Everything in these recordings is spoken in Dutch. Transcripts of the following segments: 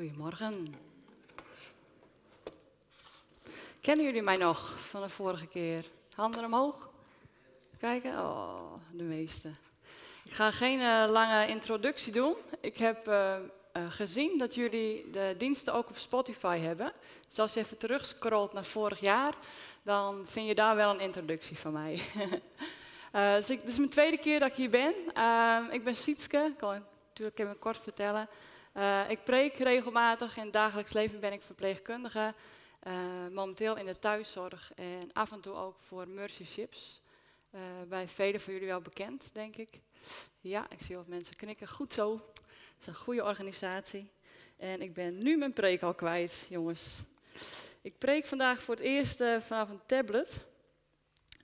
Goedemorgen. Kennen jullie mij nog van de vorige keer? Handen omhoog. Kijken. Oh, de meeste. Ik ga geen uh, lange introductie doen. Ik heb uh, uh, gezien dat jullie de diensten ook op Spotify hebben. Dus als je even terugscrollt naar vorig jaar, dan vind je daar wel een introductie van mij. dus dit is mijn tweede keer dat ik hier ben. ik ben Sietske, ik kan natuurlijk even kort vertellen. Ik preek regelmatig, in het dagelijks leven ben ik verpleegkundige. momenteel in de thuiszorg en af en toe ook voor Mercy Ships. bij velen van jullie wel bekend, denk ik. Ja, ik zie wat mensen knikken. Goed zo. Het is een goede organisatie. En ik ben nu mijn preek al kwijt, jongens. Ik preek vandaag voor het eerst vanaf een tablet.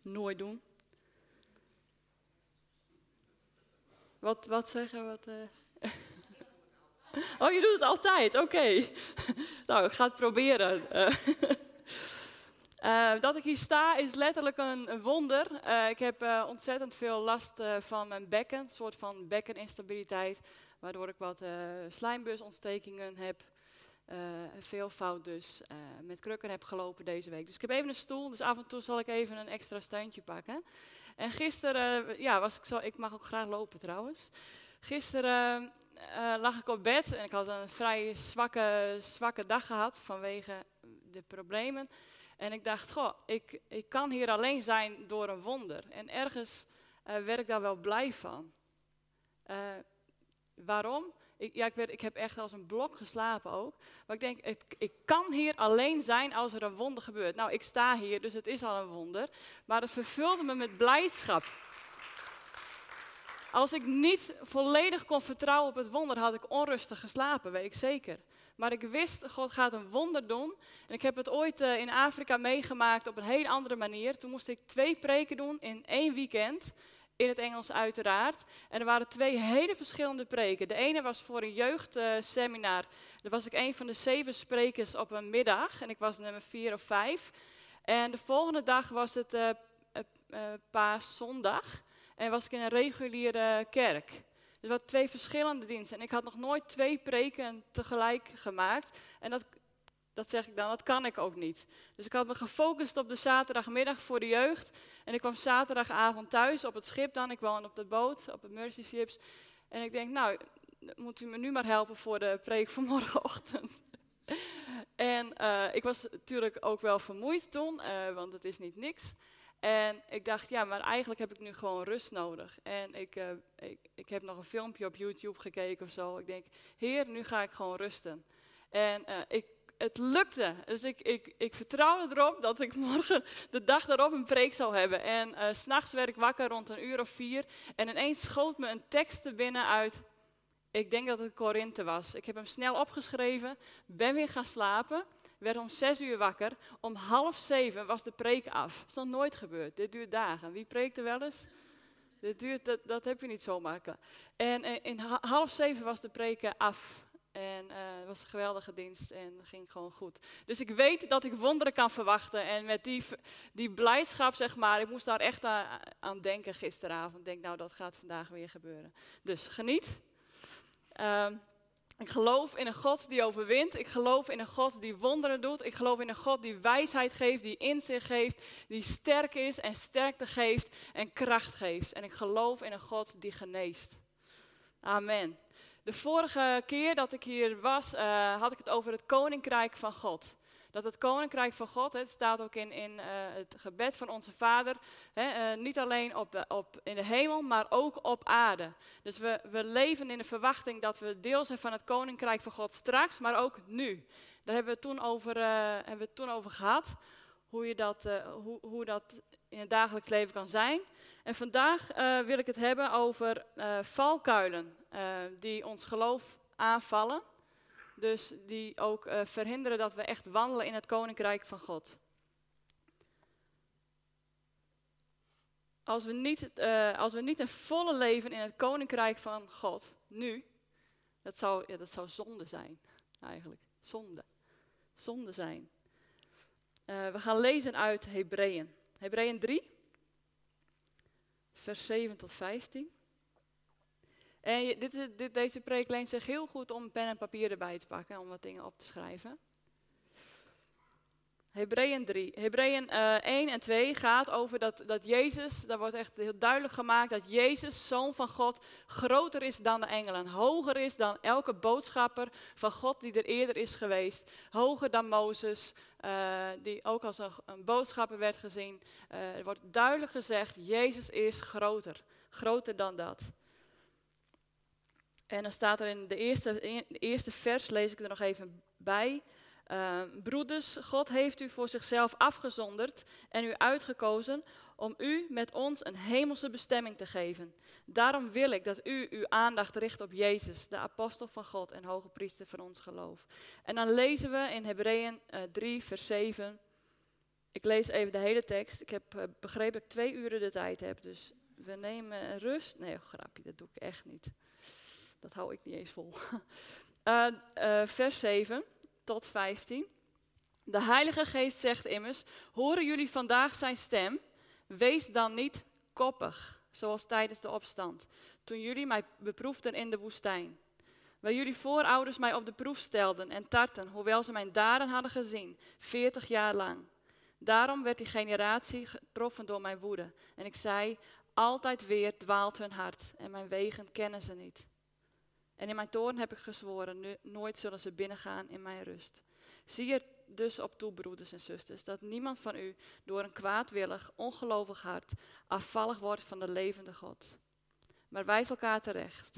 Nooit doen. Wat, wat zeggen? Wat. oh, je doet het altijd? Oké. nou, ik ga het proberen. Uh, uh, dat ik hier sta is letterlijk een, wonder. Uh, ik heb ontzettend veel last van mijn bekken, een soort van bekkeninstabiliteit, waardoor ik wat slijmbusontstekingen heb. veel fout dus met krukken heb gelopen deze week. Dus ik heb even een stoel, dus af en toe zal ik even een extra steuntje pakken. En gisteren, ja, was ik zo, ik mag ook graag lopen trouwens. Gisteren lag ik op bed en ik had een vrij zwakke, zwakke dag gehad vanwege de problemen. En ik dacht, goh, ik, ik kan hier alleen zijn door een wonder. En ergens uh, werd ik daar wel blij van. Uh, waarom? Ik, ja, ik, werd, ik heb echt als een blok geslapen ook. Maar ik denk, ik kan hier alleen zijn als er een wonder gebeurt. Nou, ik sta hier, dus het is al een wonder. Maar het vervulde me met blijdschap. Als ik niet volledig kon vertrouwen op het wonder, had ik onrustig geslapen, weet ik zeker. Maar ik wist, God gaat een wonder doen. En ik heb het ooit uh, in Afrika meegemaakt op een heel andere manier. Toen moest ik twee preken doen in één weekend. In het Engels uiteraard. En er waren twee hele verschillende preken. De ene was voor een jeugdseminar. Uh, Daar was ik een van de zeven sprekers op een middag. En ik was nummer vier of vijf. En de volgende dag was het uh, paaszondag. En was ik in een reguliere kerk. Dus wat twee verschillende diensten. En ik had nog nooit twee preken tegelijk gemaakt. En dat, dat zeg ik dan, dat kan ik ook niet. Dus ik had me gefocust op de zaterdagmiddag voor de jeugd. En ik kwam zaterdagavond thuis op het schip dan. Ik woon op de boot, op de Mercy Ships. En ik denk, nou, moet u me nu maar helpen voor de preek van morgenochtend. en uh, ik was natuurlijk ook wel vermoeid toen, uh, want het is niet niks. En ik dacht, ja, maar eigenlijk heb ik nu gewoon rust nodig. En ik, uh, ik, ik heb nog een filmpje op YouTube gekeken of zo. Ik denk, heer, nu ga ik gewoon rusten. En uh, ik, het lukte. Dus ik, ik, ik vertrouwde erop dat ik morgen de dag daarop een preek zou hebben. En uh, s'nachts werd ik wakker rond een uur of vier. En ineens schoot me een tekst er binnen uit. Ik denk dat het Korinthe was. Ik heb hem snel opgeschreven, ben weer gaan slapen werd om zes uur wakker. Om half zeven was de preek af. Dat is nog nooit gebeurd. Dit duurt dagen. Wie preekt er wel eens? Dit duurt, dat, heb je niet zomaar. En eh, in half zeven was de preek af. En het was een geweldige dienst en het ging gewoon goed. Dus ik weet dat ik wonderen kan verwachten. En met die, die blijdschap, zeg maar, ik moest daar echt aan, denken gisteravond. Ik denk, nou, dat gaat vandaag weer gebeuren. Dus geniet. Uh, ik geloof in een God die overwint. Ik geloof in een God die wonderen doet. Ik geloof in een God die wijsheid geeft, die inzicht geeft, die sterk is en sterkte geeft en kracht geeft. En ik geloof in een God die geneest. Amen. De vorige keer dat ik hier was, uh, had ik het over het koninkrijk van God dat het koninkrijk van God, het staat ook in, in uh, het gebed van onze Vader, hè, uh, niet alleen op, de, op, in de hemel, maar ook op aarde. Dus we, we leven in de verwachting dat we deel zijn van het koninkrijk van God straks, maar ook nu. Daar hebben we toen over, hebben we het toen over gehad, hoe, je dat, hoe, hoe dat in het dagelijks leven kan zijn. En vandaag wil ik het hebben over valkuilen die ons geloof aanvallen. Dus die ook uh, verhinderen dat we echt wandelen in het koninkrijk van God. Als we, niet, uh, als we niet een volle leven in het koninkrijk van God, nu, dat zou, dat zou zonde zijn, eigenlijk. Zonde. Zonde zijn. Uh, we gaan lezen uit Hebreeën. Hebreeën 3, vers 7 tot 15. En dit, dit, deze preek leent zich heel goed om pen en papier erbij te pakken, om wat dingen op te schrijven. Hebreeën 3. Hebreeën uh, eh, 1 en 2 gaat over dat, dat Jezus, daar wordt echt heel duidelijk gemaakt dat Jezus, Zoon van God, groter is dan de engelen. Hoger is dan elke boodschapper van God die er eerder is geweest. Hoger dan Mozes, uh, die ook als een, boodschapper werd gezien. Uh, er wordt duidelijk gezegd, Jezus is groter. Groter dan dat. En dan staat er in de eerste, eerste vers, lees ik er nog even bij. Uh, broeders, God heeft u voor zichzelf afgezonderd en u uitgekozen om u met ons een hemelse bestemming te geven. Daarom wil ik dat u uw aandacht richt op Jezus, de apostel van God en hoge priester van ons geloof. En dan lezen we in Hebreeën uh, eh, 3, vers 7. Ik lees even de hele tekst. Ik heb uh, begrepen dat ik twee uren de tijd heb, dus we nemen rust. Nee, grapje, dat doe ik echt niet. Dat hou ik niet eens vol. Uh, vers 7 tot 15. De Heilige Geest zegt immers: Horen jullie vandaag zijn stem? Wees dan niet koppig, zoals tijdens de opstand, toen jullie mij beproefden in de woestijn. Waar jullie voorouders mij op de proef stelden en tarten, hoewel ze mijn daden hadden gezien, 40 jaar lang. Daarom werd die generatie getroffen door mijn woede. En ik zei: Altijd weer dwaalt hun hart en mijn wegen kennen ze niet. En in mijn toorn heb ik gezworen, nooit zullen ze binnengaan in mijn rust. Zie er dus op toe, broeders en zusters, dat niemand van u door een kwaadwillig, ongelovig hart afvallig wordt van de levende God. Maar wijs elkaar terecht.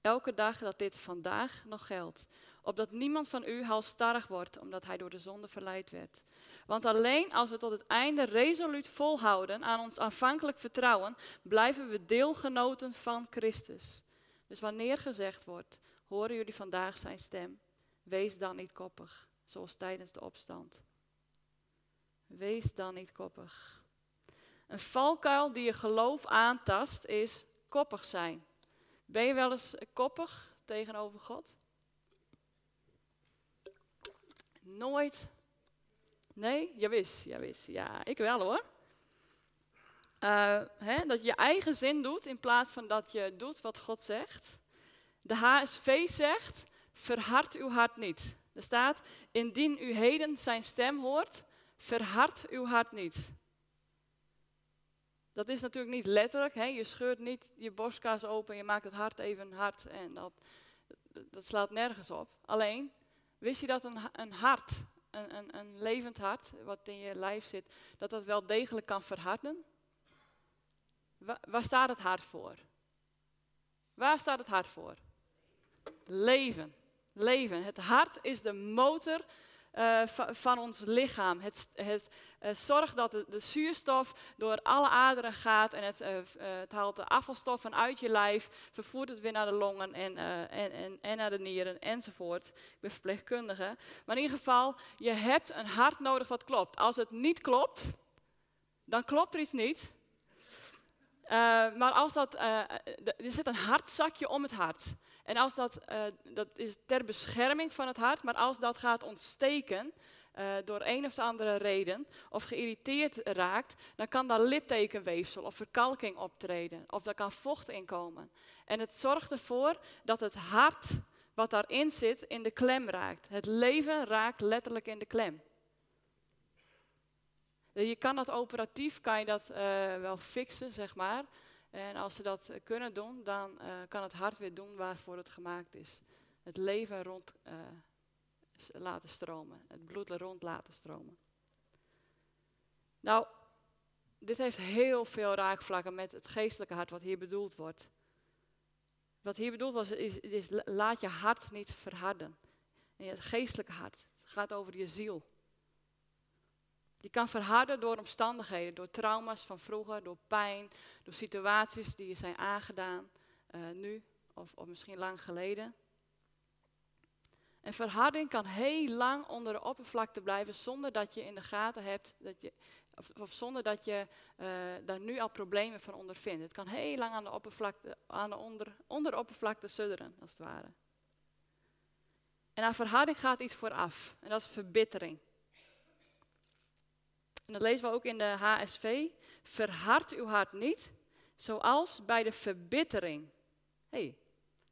Elke dag dat dit vandaag nog geldt. Opdat niemand van u halstarrig wordt, omdat hij door de zonde verleid werd. Want alleen als we tot het einde resoluut volhouden aan ons aanvankelijk vertrouwen, blijven we deelgenoten van Christus. Dus wanneer gezegd wordt, horen jullie vandaag zijn stem, wees dan niet koppig, zoals tijdens de opstand. Wees dan niet koppig. Een valkuil die je geloof aantast is koppig zijn. Ben je wel eens koppig tegenover God? Nooit. Nee? Ja, wist, ja, wist. Ja, ik wel hoor. Uh, hè, dat je je eigen zin doet in plaats van dat je doet wat God zegt. De HSV zegt, verhard uw hart niet. Er staat, indien u heden zijn stem hoort, verhard uw hart niet. Dat is natuurlijk niet letterlijk, hè? je scheurt niet je borstkas open, je maakt het hart even hard en dat, dat slaat nergens op. Alleen, wist je dat een, een hart, een, een, een levend hart, wat in je lijf zit, dat dat wel degelijk kan verharden? Waar, staat het hart voor? Waar staat het hart voor? Leven. Leven. Het hart is de motor uh, van ons lichaam. Het, het uh, zorgt dat de, zuurstof door alle aderen gaat en het, uh, het, haalt de afvalstoffen uit je lijf, vervoert het weer naar de longen en, en, en, en, naar de nieren enzovoort. Ik ben verpleegkundige. Maar in ieder geval, je hebt een hart nodig wat klopt. Als het niet klopt, dan klopt er iets niet. Uh, maar als dat, uh, er zit een hartzakje om het hart. En als dat, dat is ter bescherming van het hart, maar als dat gaat ontsteken door een of andere reden, of geïrriteerd raakt, dan kan daar littekenweefsel of verkalking optreden, of daar kan vocht in komen. En het zorgt ervoor dat het hart, wat daarin zit, in de klem raakt. Het leven raakt letterlijk in de klem. Je kan dat operatief, kan je dat uh, wel fixen, zeg maar. En als ze dat kunnen doen, dan kan het hart weer doen waarvoor het gemaakt is. Het leven rond laten stromen, het bloed rond laten stromen. Nou, dit heeft heel veel raakvlakken met het geestelijke hart wat hier bedoeld wordt. Wat hier bedoeld was, is, is laat je hart niet verharden. En het geestelijke hart, het gaat over je ziel. Je kan verharden door omstandigheden, door trauma's van vroeger, door pijn, door situaties die je zijn aangedaan, uh, nu of, of misschien lang geleden. En verharding kan heel lang onder de oppervlakte blijven zonder dat je in de gaten hebt, dat je, of, of zonder dat je uh, daar nu al problemen van ondervindt. Het kan heel lang aan de, oppervlakte, aan de onder, onder de oppervlakte sudderen, als het ware. En aan verharding gaat iets vooraf, en dat is verbittering. En dat lezen we ook in de HSV. Verhard uw hart niet, zoals bij de verbittering. hey,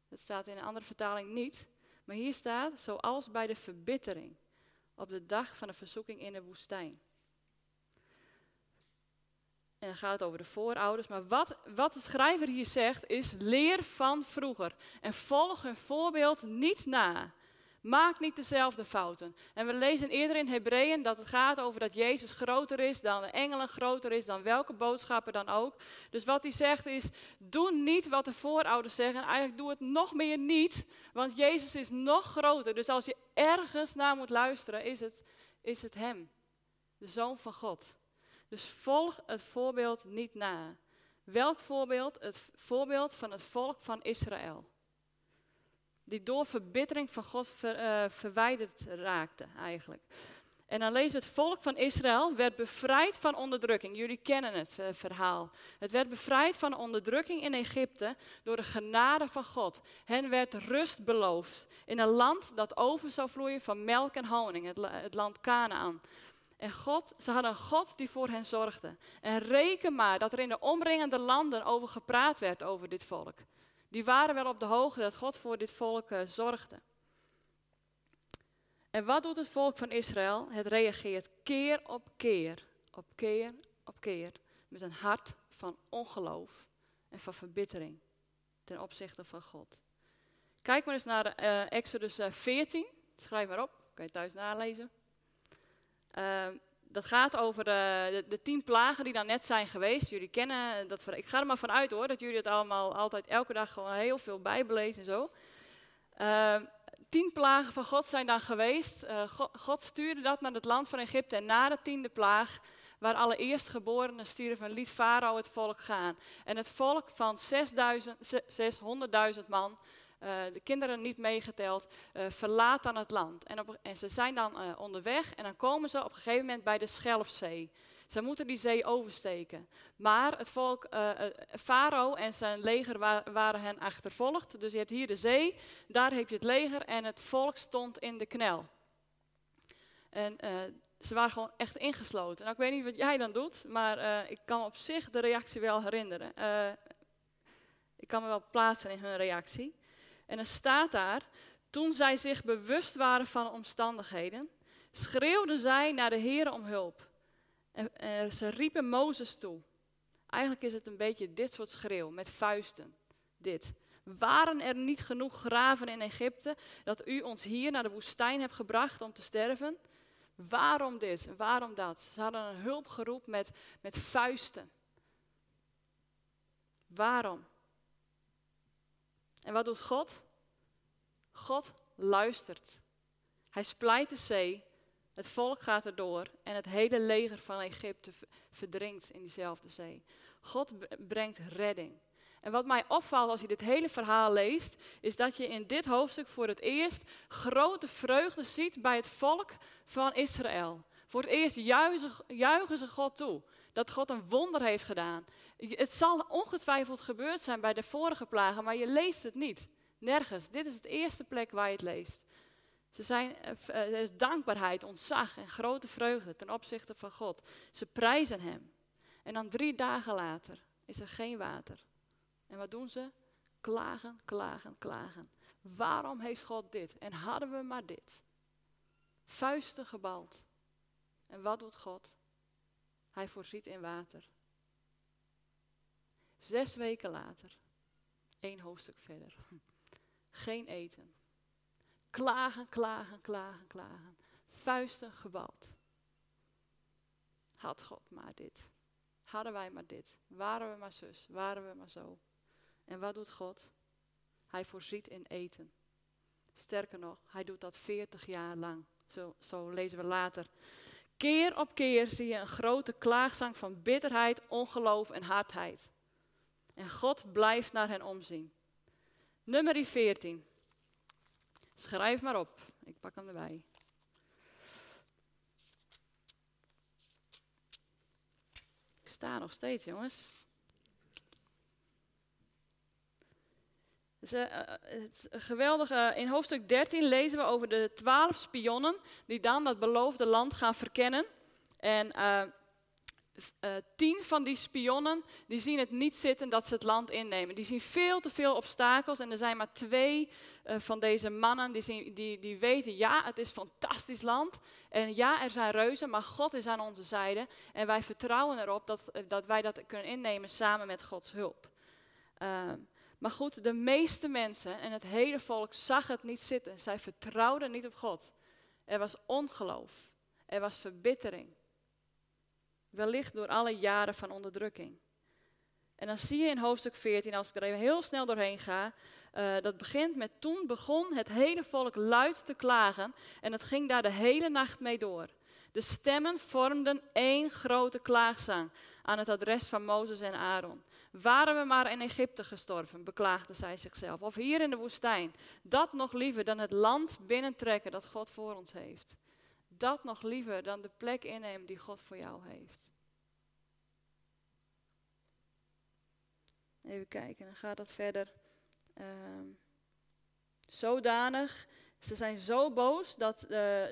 Dat staat in een andere vertaling niet. Maar hier staat, zoals bij de verbittering op de dag van de verzoeking in de woestijn. En dan gaat het over de voorouders. Maar wat, wat de schrijver hier zegt is: leer van vroeger. En volg hun voorbeeld niet na. Maak niet dezelfde fouten. En we lezen eerder in Hebreeën dat het gaat over dat Jezus groter is dan de engelen, groter is dan welke boodschappen dan ook. Dus wat hij zegt is: doe niet wat de voorouders zeggen. Eigenlijk doe het nog meer niet, want Jezus is nog groter. Dus als je ergens naar moet luisteren, is het, is het Hem, de Zoon van God. Dus volg het voorbeeld niet na. Welk voorbeeld? Het voorbeeld van het volk van Israël. Die door verbittering van God eh, verwijderd raakte eigenlijk. En dan lezen we het volk van Israël werd bevrijd van onderdrukking. Jullie kennen het uh, verhaal. Het werd bevrijd van onderdrukking in Egypte door de genade van God. Hen werd rust beloofd in een land dat over zou vloeien van melk en honing, het, het land Canaan. En God, ze hadden een God die voor hen zorgde. En reken maar dat er in de omringende landen over gepraat werd over dit volk. Die waren wel op de hoogte dat God voor dit volk uh, zorgde. En wat doet het volk van Israël? Het reageert keer op keer, op keer op keer. Met een hart van ongeloof en van verbittering ten opzichte van God. Kijk maar eens naar uh, Exodus 14. Eh, Schrijf maar op, kan je thuis nalezen. Ehm, dat gaat over de, de, tien plagen die dan net zijn geweest. Jullie kennen dat. Ik ga er maar vanuit hoor, dat jullie het allemaal altijd elke dag gewoon heel veel bijbelezen en zo. Ehm, tien plagen van God zijn dan geweest. Uh, God, stuurde dat naar het land van Egypte. En na de tiende plaag, waar alle eerstgeborenen stierven, liet Farao het volk gaan. En het volk van 600.000 man de kinderen niet meegeteld, uh, verlaat dan het land. En, op, en ze zijn dan uh, onderweg en dan komen ze op een gegeven moment bij de Schelfzee. Ze moeten die zee oversteken. Maar het volk, Farao en zijn leger wa waren hen achtervolgd. Dus je hebt hier de zee, daar heb je het leger en het volk stond in de knel. En ze waren gewoon echt ingesloten. Nou, ik weet niet wat jij dan doet, maar ik kan op zich de reactie wel herinneren. ik kan me wel plaatsen in hun reactie. En dan staat daar, toen zij zich bewust waren van de omstandigheden, schreeuwden zij naar de Heer om hulp. En, ze riepen Mozes toe. Eigenlijk is het een beetje dit soort schreeuw, met vuisten. Dit. Waren er niet genoeg graven in Egypte dat u ons hier naar de woestijn hebt gebracht om te sterven? Waarom dit? Waarom dat? Ze hadden een hulpgeroep met, met vuisten. Waarom? En wat doet God? God luistert. Hij splijt de zee, het volk gaat erdoor en het hele leger van Egypte verdrinkt in diezelfde zee. God brengt redding. En wat mij opvalt als je dit hele verhaal leest, is dat je in dit hoofdstuk voor het eerst grote vreugde ziet bij het volk van Israël. Voor het eerst juichen, juichen ze God toe dat God een wonder heeft gedaan. Het zal ongetwijfeld gebeurd zijn bij de vorige plagen, maar je leest het niet. Nergens. Dit is de eerste plek waar je het leest. Ze zijn, eh, eh, dankbaarheid, ontzag en grote vreugde ten opzichte van God. Ze prijzen Hem. En dan drie dagen later is er geen water. En wat doen ze? Klagen, klagen, klagen. Waarom heeft God dit? En hadden we maar dit? Vuisten gebald. En wat doet God? Hij voorziet in water. Zes weken later, één hoofdstuk verder. Geen eten. Klagen, klagen, klagen, klagen. Vuisten gebald. Had God maar dit. Hadden wij maar dit. Waren we maar zus. Waren we maar zo. En wat doet God? Hij voorziet in eten. Sterker nog, hij doet dat 40 jaar lang. Zo, zo lezen we later. Keer op keer zie je een grote klaagzang van bitterheid, ongeloof en hardheid. En God blijft naar hen omzien. Nummer 14. Schrijf maar op. Ik pak hem erbij. Ik sta nog steeds, jongens. Uh, het is geweldig. in hoofdstuk 13 lezen we over de twaalf spionnen die dan dat beloofde land gaan verkennen. En uh, tien van die spionnen, die zien het niet zitten dat ze het land innemen. Die zien veel te veel obstakels en er zijn maar twee van deze mannen die, zien, die, die weten, ja, het is fantastisch land. En ja, er zijn reuzen, maar God is aan onze zijde. En wij vertrouwen erop dat, dat wij dat kunnen innemen samen met Gods hulp. Maar goed, de meeste mensen en het hele volk zag het niet zitten. Zij vertrouwden niet op God. Er was ongeloof. Er was verbittering. Wellicht door alle jaren van onderdrukking. En dan zie je in hoofdstuk 14, als ik er even heel snel doorheen ga, uh, dat begint met toen begon het hele volk luid te klagen en het ging daar de hele nacht mee door. De stemmen vormden één grote klaagzang aan het adres van Mozes en Aaron. Waren we maar in Egypte gestorven, beklaagde zij zichzelf, of hier in de woestijn. Dat nog liever dan het land binnentrekken dat God voor ons heeft. Dat nog liever dan de plek innemen die God voor jou heeft. Even kijken, dan gaat dat verder. Uh, zodanig, ze zijn zo boos dat uh,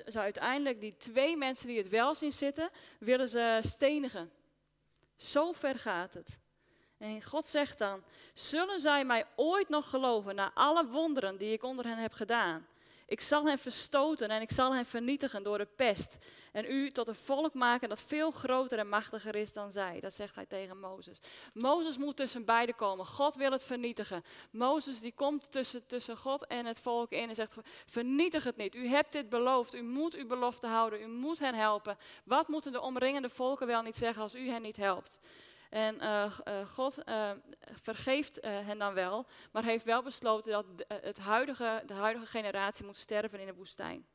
ze uiteindelijk die twee mensen die het wel zien zitten, willen ze stenigen. Zo ver gaat het. En God zegt dan: Zullen zij mij ooit nog geloven na alle wonderen die ik onder hen heb gedaan? Ik zal hen verstoten en ik zal hen vernietigen door de pest. En u tot een volk maken dat veel groter en machtiger is dan zij. Dat zegt hij tegen Mozes. Mozes moet tussen beiden komen. God wil het vernietigen. Mozes die komt tussen, tussen God en het volk in en zegt: Vernietig het niet. U hebt dit beloofd. U moet uw belofte houden. U moet hen helpen. Wat moeten de omringende volken wel niet zeggen als u hen niet helpt? En uh, uh, God uh, vergeeft hen dan wel, maar heeft wel besloten dat het huidige, de huidige generatie moet sterven in de woestijn.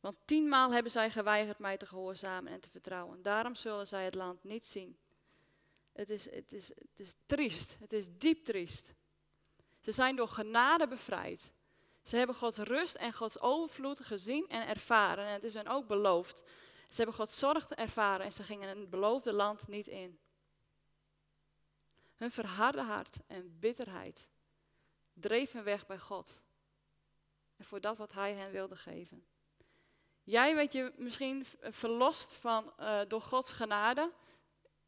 Want tienmaal hebben zij geweigerd mij te gehoorzamen en te vertrouwen. Daarom zullen zij het land niet zien. Het is, het is, het is triest, het is diep triest. Ze zijn door genade bevrijd. Ze hebben Gods rust en Gods overvloed gezien en ervaren. En het is hen ook beloofd ze hebben Gods zorg ervaren en ze gingen het beloofde land niet in. Hun verharde hart en bitterheid dreef hen weg bij God. En voor dat wat Hij hen wilde geven. Jij weet je misschien verlost van, uh, door Gods genade.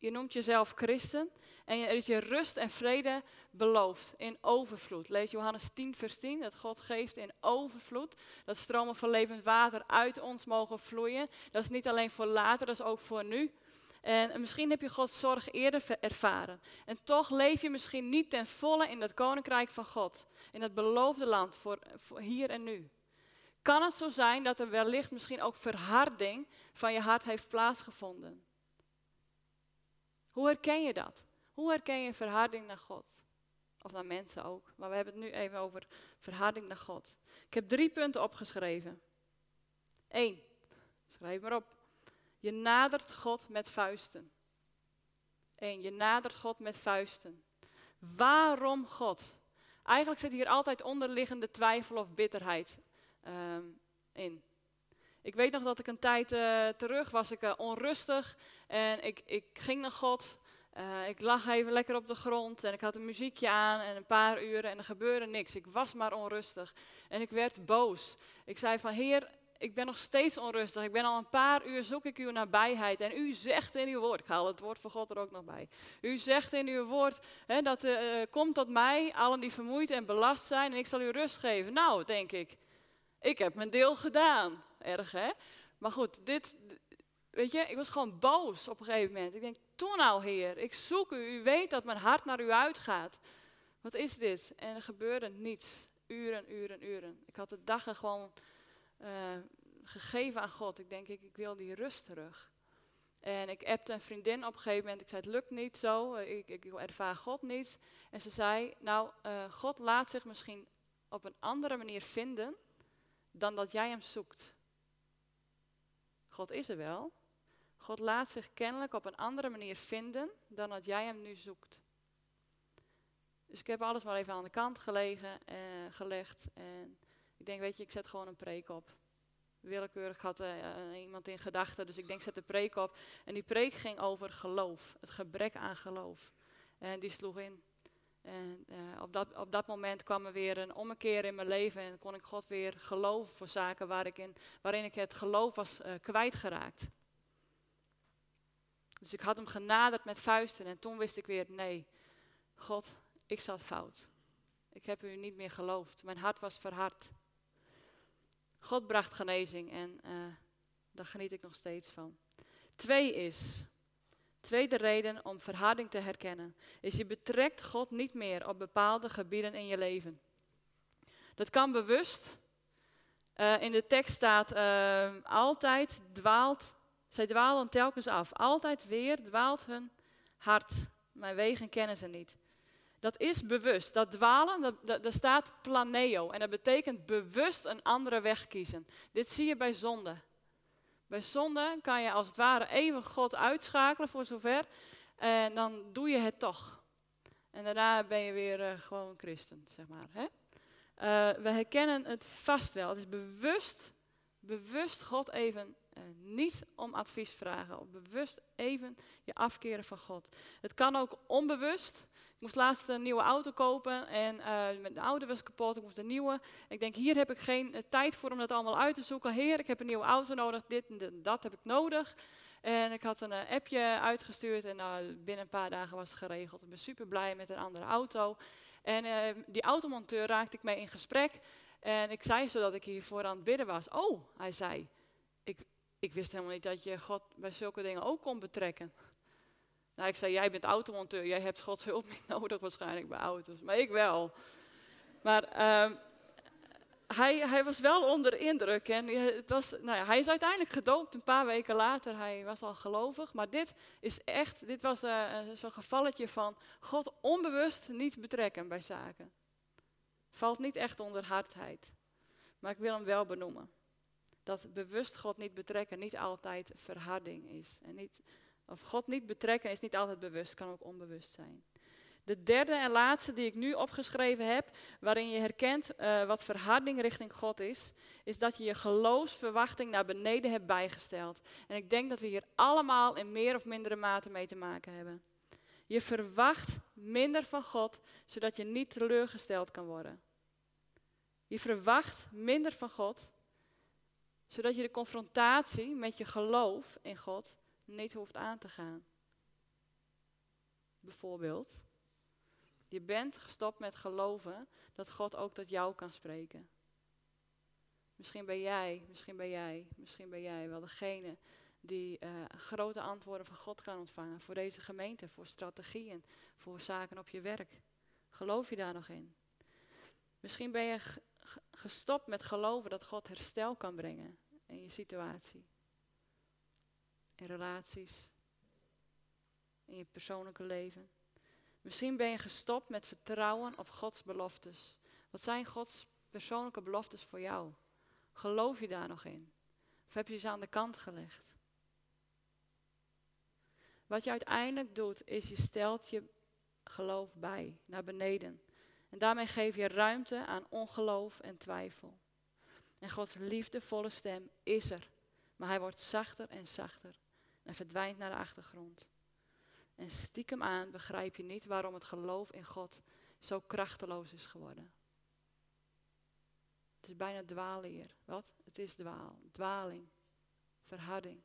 Je noemt jezelf christen. En er is je rust en vrede beloofd in overvloed. Lees Johannes 10, vers 10, dat God geeft in overvloed. Dat stromen van levend water uit ons mogen vloeien. Dat is niet alleen voor later, dat is ook voor nu. En misschien heb je Gods zorg eerder ervaren. En toch leef je misschien niet ten volle in dat koninkrijk van God. In dat beloofde land voor, voor hier en nu. Kan het zo zijn dat er wellicht misschien ook verharding van je hart heeft plaatsgevonden? Hoe herken je dat? Hoe herken je verharding naar God? Of naar mensen ook. Maar we hebben het nu even over verharding naar God. Ik heb drie punten opgeschreven. Eén, schrijf maar op. Je nadert God met vuisten. Eén, je nadert God met vuisten. Waarom God? Eigenlijk zit hier altijd onderliggende twijfel of bitterheid um, in. Ik weet nog dat ik een tijd uh, terug was ik uh, onrustig en ik, ik ging naar God uh, ik lag even lekker op de grond en ik had een muziekje aan en een paar uren en er gebeurde niks. Ik was maar onrustig en ik werd boos. Ik zei van Heer, ik ben nog steeds onrustig. Ik ben al een paar uur zoek ik uw nabijheid en u zegt in uw woord, ik haal het woord van God er ook nog bij. U zegt in uw woord hè, dat komt tot mij, allen die vermoeid en belast zijn en ik zal u rust geven. Nou, denk ik, ik heb mijn deel gedaan. Erg hè? Maar goed, dit, weet je, ik was gewoon boos op een gegeven moment. Ik denk, toen nou Heer, ik zoek u, u weet dat mijn hart naar u uitgaat. Wat is dit? En er gebeurde niets. Uren, uren, uren. Ik had de dagen gewoon uh, gegeven aan God. Ik denk, ik, ik wil die rust terug. En ik appte een vriendin op een gegeven moment. Ik zei, het lukt niet zo. Ik, ik, ervaar God niet. En ze zei, nou, uh, God laat zich misschien op een andere manier vinden dan dat jij hem zoekt. God is er wel, God laat zich kennelijk op een andere manier vinden dan dat jij hem nu zoekt. Dus ik heb alles maar even aan de kant gelegen, eh, gelegd. En ik denk, weet je, ik zet gewoon een preek op. Willekeurig had uh, iemand in gedachten, dus ik denk, zet de preek op. En die preek ging over geloof, het gebrek aan geloof. En die sloeg in. En uh, op, dat, op dat moment kwam er weer een ommekeer in mijn leven en kon ik God weer geloven voor zaken waar ik in, waarin ik het geloof was uh, kwijtgeraakt. Dus ik had hem genaderd met vuisten en toen wist ik weer, nee, God, ik zat fout. Ik heb u niet meer geloofd. Mijn hart was verhard. God bracht genezing en uh, daar geniet ik nog steeds van. Twee is, tweede reden om verharding te herkennen, is je betrekt God niet meer op bepaalde gebieden in je leven. Dat kan bewust. Uh, in de tekst staat uh, altijd dwaalt, zij dwalen telkens af. Altijd weer dwaalt hun hart. Mijn wegen kennen ze niet. Dat is bewust. Dat dwalen, daar staat planeo. En dat betekent bewust een andere weg kiezen. Dit zie je bij zonde. Bij zonde kan je als het ware even God uitschakelen voor zover. En dan doe je het toch. En daarna ben je weer uh, gewoon christen, zeg maar. Hè? Uh, we herkennen het vast wel. Het is bewust, bewust God even uh, niet om advies vragen. Of bewust even je afkeren van God. Het kan ook onbewust moest laatst een nieuwe auto kopen en uh, de oude was kapot, ik moest een nieuwe. Ik denk, hier heb ik geen uh, tijd voor om dat allemaal uit te zoeken. Heer, ik heb een nieuwe auto nodig, dit en dat heb ik nodig. En ik had een uh, appje uitgestuurd en binnen een paar dagen was het geregeld. Ik ben super blij met een andere auto. En die automonteur raakte ik mee in gesprek. En ik zei zodat ik hiervoor aan het bidden was. Oh, hij zei, ik, ik wist helemaal niet dat je God bij zulke dingen ook kon betrekken. Nou, ik zei, jij bent automonteur, jij hebt Gods hulp niet nodig waarschijnlijk bij auto's. Maar ik wel. Maar uh, hij, hij, was wel onder indruk. En het was, nou ja, hij is uiteindelijk gedoopt een paar weken later. Hij was al gelovig. Maar dit is echt, dit was uh, zo'n gevalletje van God onbewust niet betrekken bij zaken. Valt niet echt onder hardheid. Maar ik wil hem wel benoemen. Dat bewust God niet betrekken niet altijd verharding is. En niet of God niet betrekken is niet altijd bewust, kan ook onbewust zijn. De derde en laatste die ik nu opgeschreven heb, waarin je herkent uh, wat verharding richting God is, is dat je je geloofsverwachting naar beneden hebt bijgesteld. En ik denk dat we hier allemaal in meer of mindere mate mee te maken hebben. Je verwacht minder van God, zodat je niet teleurgesteld kan worden. Je verwacht minder van God, zodat je de confrontatie met je geloof in God niet hoeft aan te gaan. Bijvoorbeeld, je bent gestopt met geloven dat God ook tot jou kan spreken. Misschien ben jij, misschien ben jij, misschien ben jij wel degene die uh, grote antwoorden van God kan ontvangen voor deze gemeente, voor strategieën, voor zaken op je werk. Geloof je daar nog in? Misschien ben je gestopt met geloven dat God herstel kan brengen in je situatie in relaties, in je persoonlijke leven. Misschien ben je gestopt met vertrouwen op Gods beloftes. Wat zijn Gods persoonlijke beloftes voor jou? Geloof je daar nog in? Of heb je ze aan de kant gelegd? Wat je uiteindelijk doet, is je stelt je geloof bij, naar beneden. En daarmee geef je ruimte aan ongeloof en twijfel. En Gods liefdevolle stem is er, maar hij wordt zachter en zachter en verdwijnt naar de achtergrond. En stiekem aan begrijp je niet waarom het geloof in God zo krachteloos is geworden. Het is bijna dwalen hier. Wat? Het is dwaal. Dwaling. Verharding.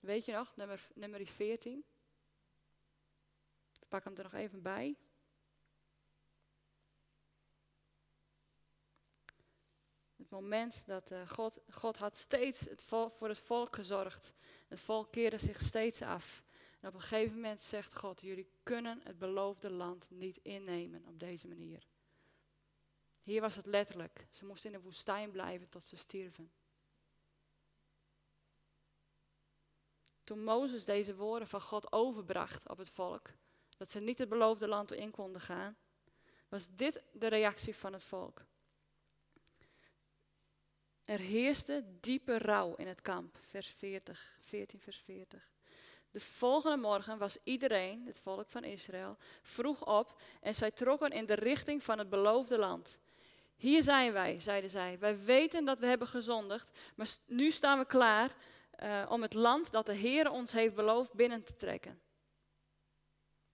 Weet je nog, nummer, nummer 14? Ik pak hem er nog even bij. Het moment dat uh, God, God had steeds voor het volk gezorgd. Het volk keerde zich steeds af. En op een gegeven moment zegt God, jullie kunnen het beloofde land niet innemen op deze manier. Hier was het letterlijk. Ze moesten in de woestijn blijven tot ze stierven. Toen Mozes deze woorden van God overbracht op het volk, dat ze niet het beloofde land in konden gaan, was dit de reactie van het volk. Er heerste diepe rouw in het kamp. Vers 40, 14, vers 40. De volgende morgen was iedereen, het volk van Israël, vroeg op en zij trokken in de richting van het beloofde land. Hier zijn wij, zeiden zij. Wij weten dat we hebben gezondigd, maar nu staan we klaar uh, om het land dat de Heer ons heeft beloofd binnen te trekken.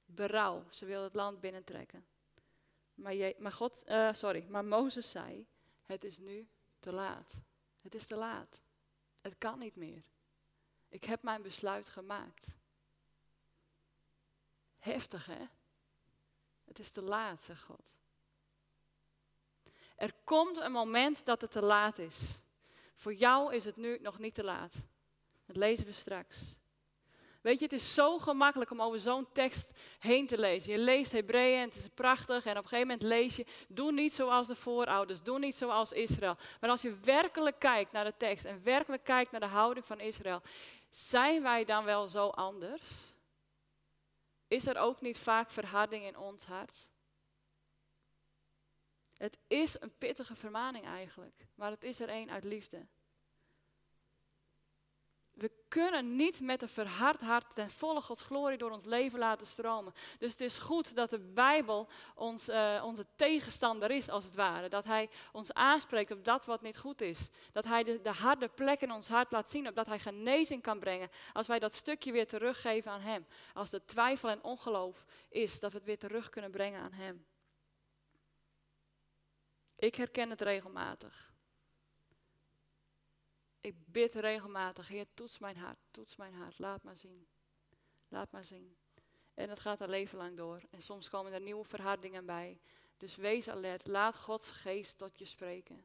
Berouw, ze wil het land binnentrekken. Maar, maar, God, uh, sorry, maar Mozes zei, het is nu te laat. Het is te laat. Het kan niet meer. Ik heb mijn besluit gemaakt. Heftig, hè? Het is te laat, zegt God. Er komt een moment dat het te laat is. Voor jou is het nu nog niet te laat. Dat lezen we straks. Weet je, het is zo gemakkelijk om over zo'n tekst heen te lezen. Je leest Hebreeën en het is prachtig. En op een gegeven moment lees je, doe niet zoals de voorouders, doe niet zoals Israël. Maar als je werkelijk kijkt naar de tekst en werkelijk kijkt naar de houding van Israël, zijn wij dan wel zo anders? Is er ook niet vaak verharding in ons hart? Het is een pittige vermaning eigenlijk, maar het is er één uit liefde. We kunnen niet met een verhard hart ten volle Gods glorie door ons leven laten stromen. Dus het is goed dat de Bijbel ons, uh, onze tegenstander is, als het ware. Dat Hij ons aanspreekt op dat wat niet goed is. Dat Hij de, de harde plek in ons hart laat zien, opdat Hij genezing kan brengen. Als wij dat stukje weer teruggeven aan Hem. Als de twijfel en ongeloof is, dat we het weer terug kunnen brengen aan Hem. Ik herken het regelmatig. Ik bid regelmatig, Heer, toets mijn hart, toets mijn hart, laat maar zien. Laat maar zien. En het gaat een leven lang door. En soms komen er nieuwe verhardingen bij. Dus wees alert, laat Gods geest tot je spreken.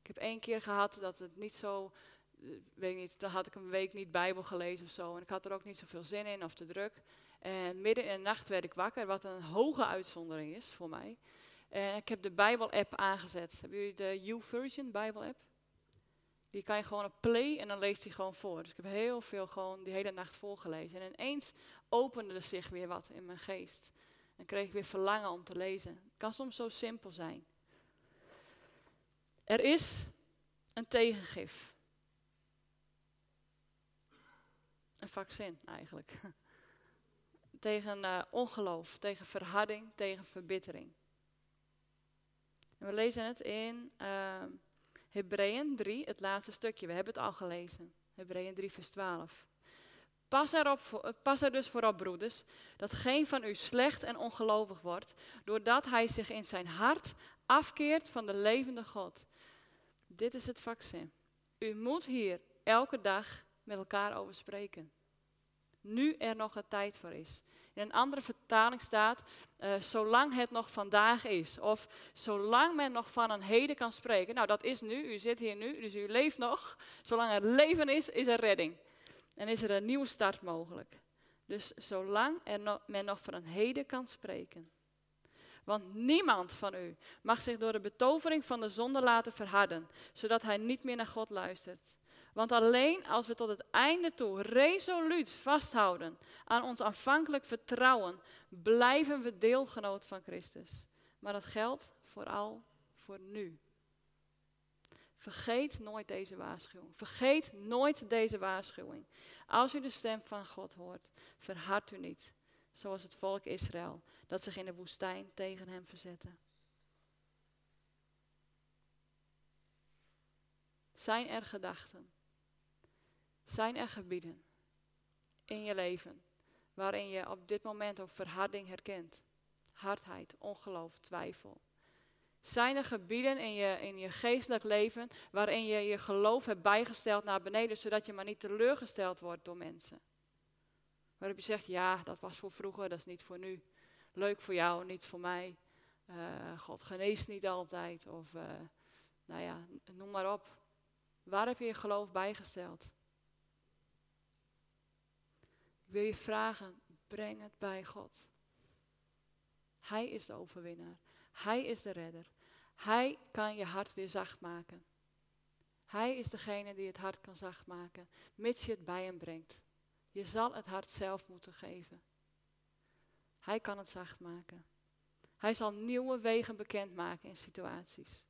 Ik heb één keer gehad dat het niet zo, eh, weet niet, dan had ik een week niet Bijbel gelezen of zo. En ik had er ook niet zoveel zin in of te druk. En midden in de nacht werd ik wakker, wat een hoge uitzondering is voor mij. En ik heb de Bijbel-app aangezet. Hebben jullie de YouVersion Bijbel-app? Die kan je gewoon op play en dan leest hij gewoon voor. Dus ik heb heel veel gewoon die hele nacht volgelezen. En ineens opende er zich weer wat in mijn geest. En kreeg ik weer verlangen om te lezen. Het kan soms zo simpel zijn. Er is een tegengif. Een vaccin eigenlijk. tegen uh, ongeloof, tegen verharding, tegen verbittering. En we lezen het in uh, Hebreeën 3, het laatste stukje. We hebben het al gelezen. Hebreeën 3, vers 12. Pas, erop, eh, pas er dus voorop, broeders, dat geen van u slecht en ongelovig wordt, doordat hij zich in zijn hart afkeert van de levende God. Dit is het vaccin. U moet hier elke dag met elkaar over spreken. Nu er nog een tijd voor is. In een andere vertaling staat, uh, zolang het nog vandaag is. Of zolang men nog van een heden kan spreken. Nou, dat is nu. U zit hier nu, dus u leeft nog. Zolang er leven is, is er redding. En is er een nieuwe start mogelijk. Dus zolang er men nog van een heden kan spreken. Want niemand van u mag zich door de betovering van de zonde laten verharden, zodat hij niet meer naar God luistert. Want alleen als we tot het einde toe resoluut vasthouden aan ons aanvankelijk vertrouwen, blijven we deelgenoot van Christus. Maar dat geldt vooral voor nu. Vergeet nooit deze waarschuwing. Vergeet nooit deze waarschuwing. Als u de stem van God hoort, verhard u niet, zoals het volk Israël, dat zich in de woestijn tegen hem verzette. Zijn er gedachten zijn er gebieden in je leven waarin je op dit moment ook verharding herkent? Hardheid, ongeloof, twijfel. Zijn er gebieden in je, in je geestelijk leven waarin je je geloof hebt bijgesteld naar beneden, zodat je maar niet teleurgesteld wordt door mensen? Waarop je zegt, ja, dat was voor vroeger, dat is niet voor nu. Leuk voor jou, niet voor mij. Uh, God geneest niet altijd. Of, uh, nou ja, noem maar op. Waar heb je je geloof bijgesteld? Wil je vragen, breng het bij God. Hij is de overwinnaar. Hij is de redder. Hij kan je hart weer zacht maken. Hij is degene die het hart kan zacht maken, mits je het bij hem brengt. Je zal het hart zelf moeten geven. Hij kan het zacht maken. Hij zal nieuwe wegen bekendmaken in situaties.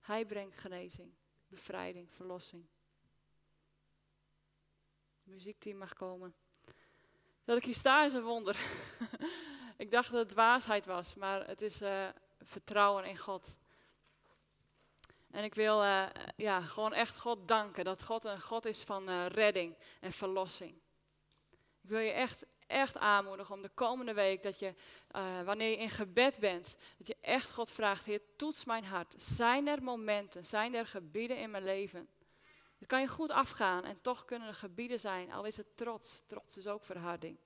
Hij brengt genezing, bevrijding, verlossing. Muziekteam mag komen. Dat ik hier sta is een wonder. ik dacht dat het dwaasheid was, maar het is uh, vertrouwen in God. En ik wil uh, ja, gewoon echt God danken dat God een God is van uh, redding en verlossing. Ik wil je echt, echt aanmoedigen om de komende week dat je, wanneer je in gebed bent, dat je echt God vraagt, Heer, toets mijn hart. Zijn er momenten, zijn er gebieden in mijn leven Het kan je goed afgaan en toch kunnen er gebieden zijn, al is het trots, trots is ook verharding,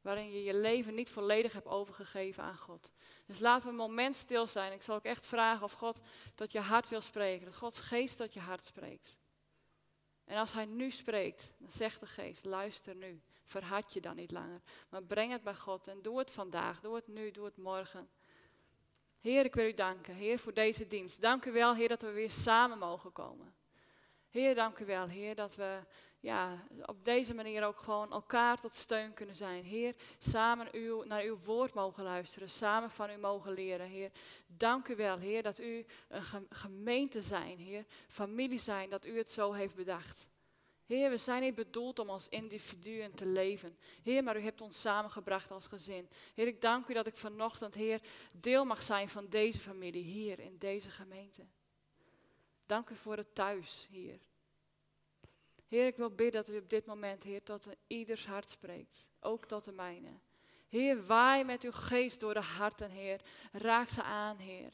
waarin je je leven niet volledig hebt overgegeven aan God. Dus laten we een moment stil zijn. Ik zal ook echt vragen of God tot je hart wil spreken, dat Gods geest tot je hart spreekt. En als Hij nu spreekt, dan zegt de geest, luister nu, verhard je dan niet langer, maar breng het bij God en doe het vandaag, doe het nu, doe het morgen. Heer, ik wil u danken, Heer, voor deze dienst. Dank u wel, Heer, dat we weer samen mogen komen. Heer, dank u wel, Heer, dat we ja, op deze manier ook gewoon elkaar tot steun kunnen zijn. Heer, samen uw, naar uw woord mogen luisteren, samen van u mogen leren. Heer, dank u wel, Heer, dat u een gemeente zijn, Heer, familie zijn, dat u het zo heeft bedacht. Heer, we zijn niet bedoeld om als individuen te leven. Heer, maar u hebt ons samengebracht als gezin. Heer, ik dank u dat ik vanochtend, Heer, deel mag zijn van deze familie hier in deze gemeente. Dank u voor het thuis, Heer. Heer, ik wil bidden dat u op dit moment, Heer, tot ieders hart spreekt. Ook tot de mijne. Heer, waai met uw geest door de harten, Heer. Raak ze aan, Heer.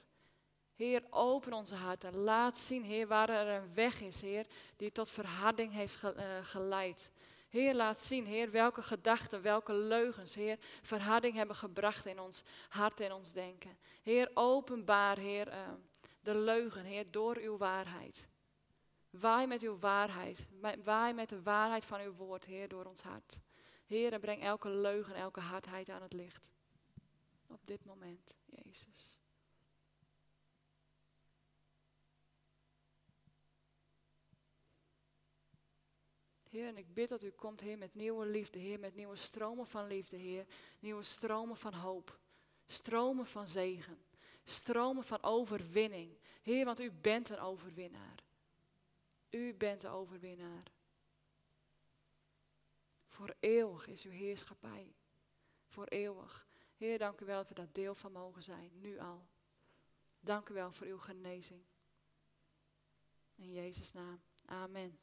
Heer, open onze harten. Laat zien, Heer, waar er een weg is, Heer, die tot verharding heeft eh, geleid. Heer, laat zien, Heer, welke gedachten, welke leugens, Heer, verharding hebben gebracht in ons hart en ons denken. Heer, openbaar, Heer, uh, de leugen, Heer, door uw waarheid. Waai met uw waarheid. Waai met de waarheid van uw woord, Heer, door ons hart. Heer, en breng elke leugen, elke hardheid aan het licht. Op dit moment, Jezus. Heer, en ik bid dat u komt, Heer, met nieuwe liefde, Heer, met nieuwe stromen van liefde, Heer. Nieuwe stromen van hoop. Stromen van zegen. Stromen van overwinning. Heer, want u bent een overwinnaar. U bent de overwinnaar. Voor eeuwig is uw heerschappij. Voor eeuwig. Heer, dank u wel dat we daar deel van mogen zijn, nu al. Dank u wel voor uw genezing. In Jezus' naam. Amen.